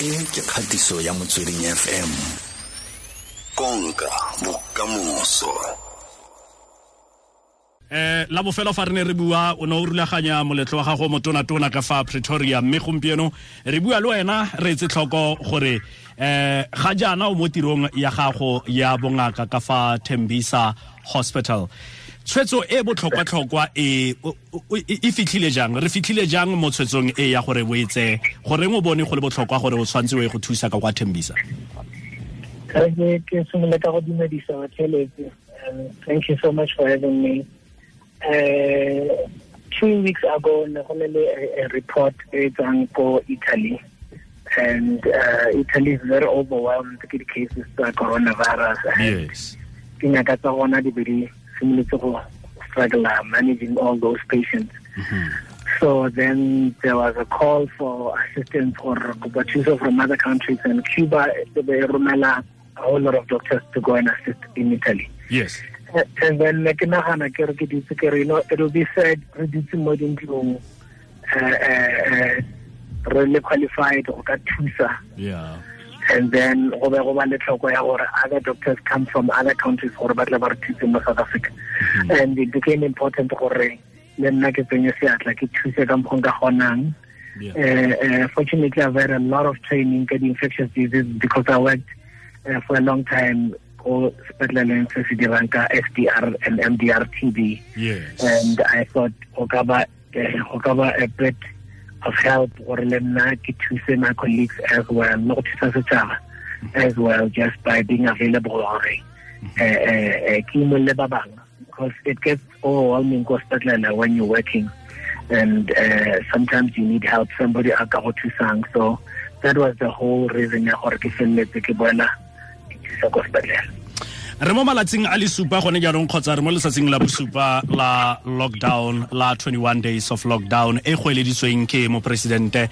e ke kgatiso ya motsweding fm konka bokamoso. Eh la bofelo fa re ne re bua o ne o rulaganya moletlo wa gago motona-tona ka fa pretoria mme gompieno re bua le wena re etse tlhoko gore eh ga jaana o mo tirong ya gago ya bongaka ka fa tembisa hospital tshwetso e botlhokwa-tlhokwa e e fitlhile jang? Re fitlhile jang mo tshwetsong e ya gore o goreng o bone go le botlhokwa gore o tshwanetse o ye go thusa ka kwa tembisa ke simolola ka go dumedisa batlheletse thank you so much for having me. Uh, two weeks ago ne go a, report e tswang ko italy. And uh, italy is very overwhelmed ke di-cases tsa coronavirus. Yes. ke nyaka tsa gona di be di simolotse go struggle managing all those patients mm -hmm. So then there was a call for assistance for Kubachuso from other countries, and Cuba, they rumela a whole lot of doctors to go and assist in Italy. Yes and then ke nagana ke re ke ditse ke re you know it will be said re ditse mo dintlong re le qualified go ka thusa yeah and then go be go ba le tlhoko ya gore other doctors come from other countries gore ba tle ba re thuse mo south africa mm -hmm. and it became important gore le nna ke tsenye seatla ke thuse ka mokgong ka gonang Yeah. Uh, uh, fortunately, I've had a lot of training in infectious diseases because I worked uh, for a long time ko sepetleleng se se dirang ka XDR and MDR TB. yes And I thought ka go ka ba a bit of help gore le nna ke thuse my colleagues as well le go thusa setšhaba as well just by being available gore eh, eh, eh, ke imolle ba bangwe. Because it gets overwhelming ko when you're working and uh, sometimes you need help somebody a ka go so that was the whole reason ya gore ke feleletse ke re mo malatsing a le supa gone jaanong kgotsa re mo letsatsing la bosupa la lockdown la 21 days of lockdown e go eleditsweng ke moporesidente.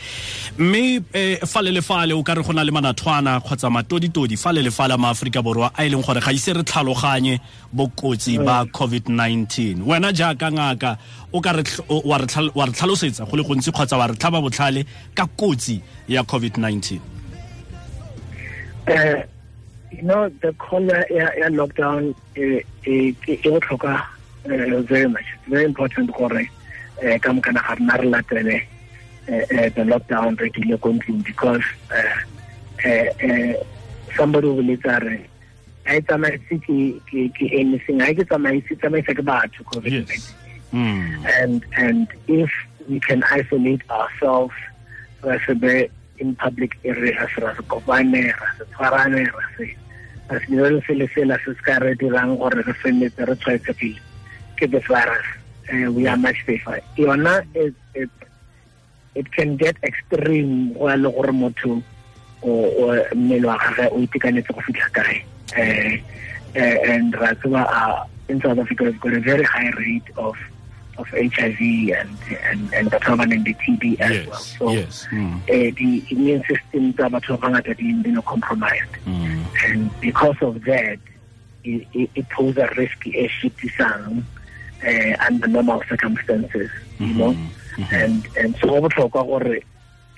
Mme eh, fa le lefale o ka re go na le manathwana kgotsa matoditodi fa le lefale ma aforika borwa a e leng gore ga ise re tlhaloganye bokotsi ba covid-19 wena jaaka ngaka o ka re wa re tlhalosetsa go le gontsi kgotsa wa re tlhaba botlhale ka kotsi ya covid-19 uh, you know the caller yeah, yeah, lockdown it will uh, very much it's very important gore uh, ka mokana ga rena re latele the lockdown re dile ko ntlong because uh, uh, somebody o boletsa re a e tsamaise ke anything a ke tsamaise tsamaisa ke batho covid yes. mm. and and if we can isolate ourselves ra se be in public areas ra se kopane ra se tshwarane ra se ra se le fela se se ka re dirang gore re re ke this virus uh, we are much safer. Yona it, it, it can get extreme go ya le gore motho mmele wa gage o itekanetse go fitlha kae. Uh, and ra tseba in south africa we've got a very high rate of of HIV and and and batho ba nang le TB as yes, well. So yes. Mm. uh, the immune system tsa batho ba bangata di been compromised, Mm. and because of that, it, it, it poses a risk e shitisang uh, under normal circumstances, you know. And and so go botlhokwa gore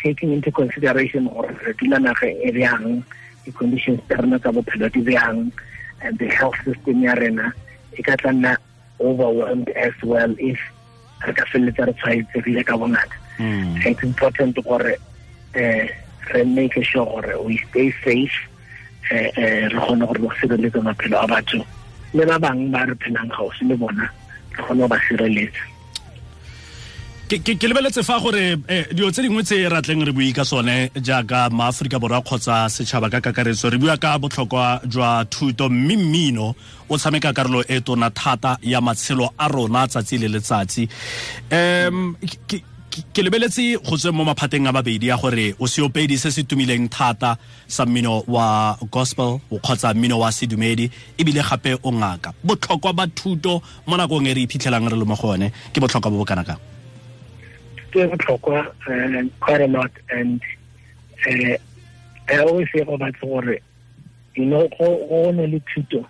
taking into consideration gore re dula naga e bjang the conditions tsa rena tsa bophelo di bjang and the health system ya rena e ka tla nna overwhelmed as well if re ka feleletsa re tshwaetsegile ka bongata Mm. it's important gore uh, re make sure gore we stay safe uh, uh, re kgone gore re sireletse maphelo a batho le ba bangwe ba re phelang gaufi le bona re kgone go ba sireletsa ke lebeletse fa gore eh, dilo tse dingwe tse ratleng re bui ka sone jaaka maaforika borwa kgotsa setšhaba ka kakaretso re bua ka botlhokwa jwa thuto. Mme mmino o tshameka karolo e tona thata ya matshelo a rona tsatsi le letsatsi. Um ke lebeletse go tswe mo maphateng a mabedi ya gore o seopedi se se tumileng thata sa mmino wa gospel o kgotsa mmino wa sedumedi ebile gape o ngaka. Botlhokwa ba thuto mo nakong e re iphitlhelang re le mo go one ke botlhokwa bo bo kana kang ke botlhokwa quite a lot and uh, I always say go batse gore you know go ne le thuto uh,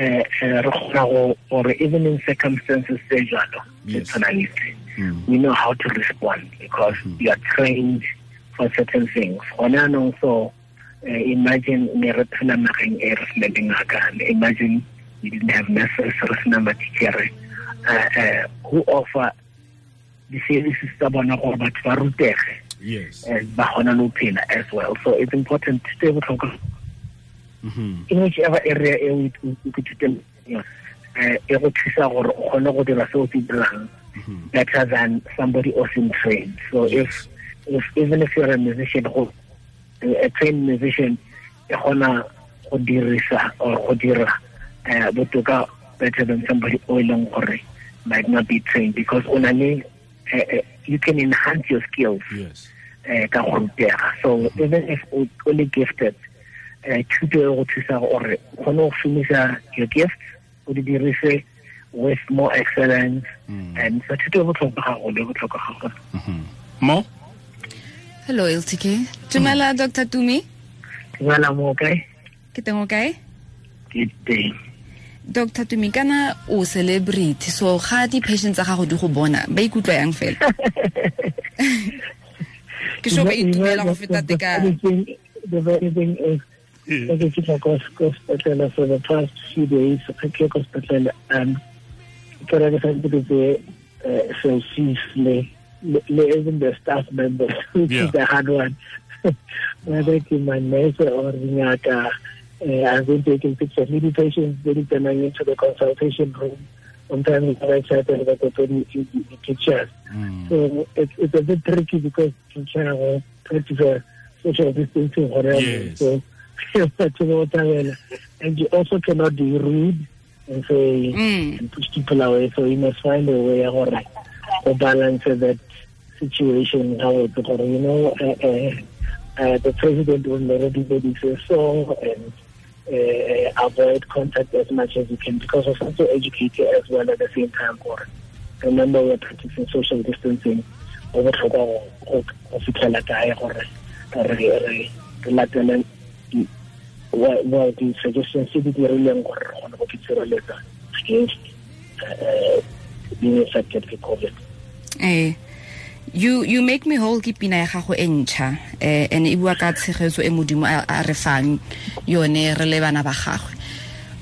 re kgona go gore even in circumstances tse jalo tse tshwanang le tse Mm. we know how to respond because you are trained for certain things. Gone anong so uh, imagine ne re phela nageng e re sena dingaka imagine we didn't have nurses re sena matitšhere uh, uh, who offer di-services tsa bona gore batho ba rutege yes. and ba gona le phela as well. So it's important to stay botlhokwa. Mhm. in whichever area e o ithuteng eh e go thusa gore o kgone go dira se o se dirang better than somebody else in trained so if if even if you're a musician go a trained musician e gona go dirisa or go dira eh botoka better than somebody o e leng gore might not be trained because o na le eh, eh, you can enhance your skills yes. eh ka go rutega. So even if o o le gifted eh thuto e go thusa gore o kgone go šomiša your gifts o di dirise with more excellence and so thuto e botlhokwa gagolo e botlhokwa gagolo mo? Hello ltk dumela dr tumi? Dumela mo kae ke teng o kae? Ke teng dr tumi kana o celebrity. So ga di-patient tsa gago di go bona. Ba ikutlwa yang fela. Ke sure ba itumela go feta tekano if you go go hospital for the past few days. Ke ke sa ntse ke so le le even the staff members which Yeah. is the hard one. Whether it's my nurse or ngaka uh, I've been taking pictures with the patients very turning into the consultation room sometimes I chat and I go to the, the pictures so it's, it's a bit tricky because you can practice a social distancing whatever. Yes. So but you know what I mean? and you also cannot be rude and say Mm. and push people away. So you must find a way or to balance that situation. How it, or, you know, uh, uh, uh, the president will already made say so and uh, avoid contact as much as you can because of also educated as well at the same time. Or remember, we're practicing social distancing. Go botlhokwa go- fitlhela kae gore re latele wa- wa di-suggestions tse di dirileng gore re kgone go itshireletsa against uh, being affected by COVID. eh you you make me whole ke pina ya gago e ntšha eh and e bua ka tshegetso e modimo a re fang yone re le bana ba gagwe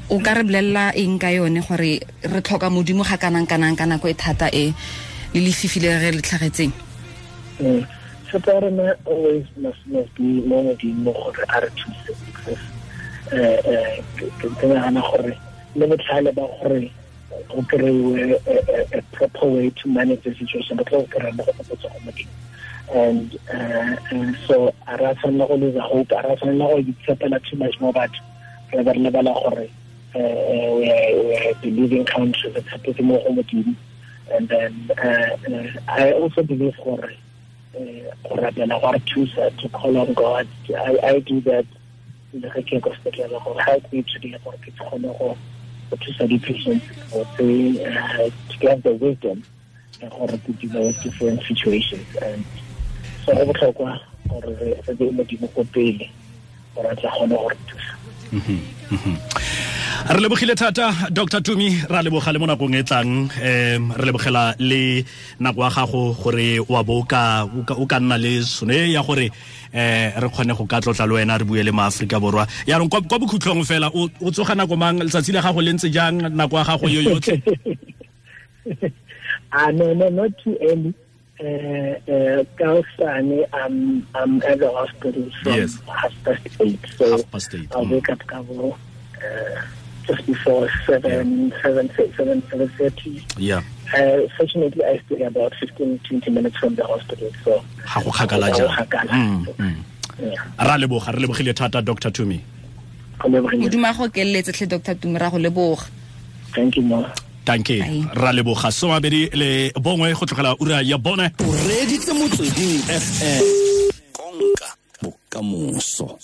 o ka re bolelela eng ka yone gore re tlhoka modimo ga kanang kanang ka nako e thata e lefifi le re le tlhagetseng Mm. ya Parana always must must be mo modimo gore a re thuse because uh, uh, ke ke nagana gore le botlhale ba gore go kry-we a, a, a proper way to manage the situation tla go kry-a mo go go and uh, uh, so a ra tshwanela go lose hope a ra tshwanela go itshepela too much mo batho re be re lebala gore uh, uh, we are, a believing country re tshepetse mo go modimo and then uh, uh, I also believe gore go rapela go re thusa to call on God I, do that le ge ke ko sepetlele gore help me today gore ke kgone go go thusa di-patients go say uh, to get the wisdom ya gore to deal with different situations. And so go botlhokwa gore re re be modimo ko pele gore a tla kgone go re thusa re lebogile thata dr tumi ra leboga le mo nakong e tlang um re lebogela le nako ya gago gore wa bo o ka nna le sone ya gore um re kgone go ka tlotla le wena re bue le maaforika borwa yaanong kwa bokhutlhong fela o tsoga nako mang letsatsi le gago le ntse jang nako ya gago yo yotlhe Ah, no, no, not too early. Uh, uh, Kausani, I'm, I'm at the hospital from Yes. half past eight. So Half past eight, I'll mm. wake up uh, just before seven, seven, seven, seven thirty. yeah Uh, fortunately, I stay about 15, 20 minutes from the hospital. So ga go kgakala Ga go jang kgakala. Mm, mm. yeah. ra leboga re lebogile thata dr tumi Go lebogile. modimo a go keleletse tlhe dr tumi ra go leboga Thank you, Mo. tanke Bye. ra leboga somabedi le bongwe go tlogela ura ya bone o reditse motsweding fm konka bokamoso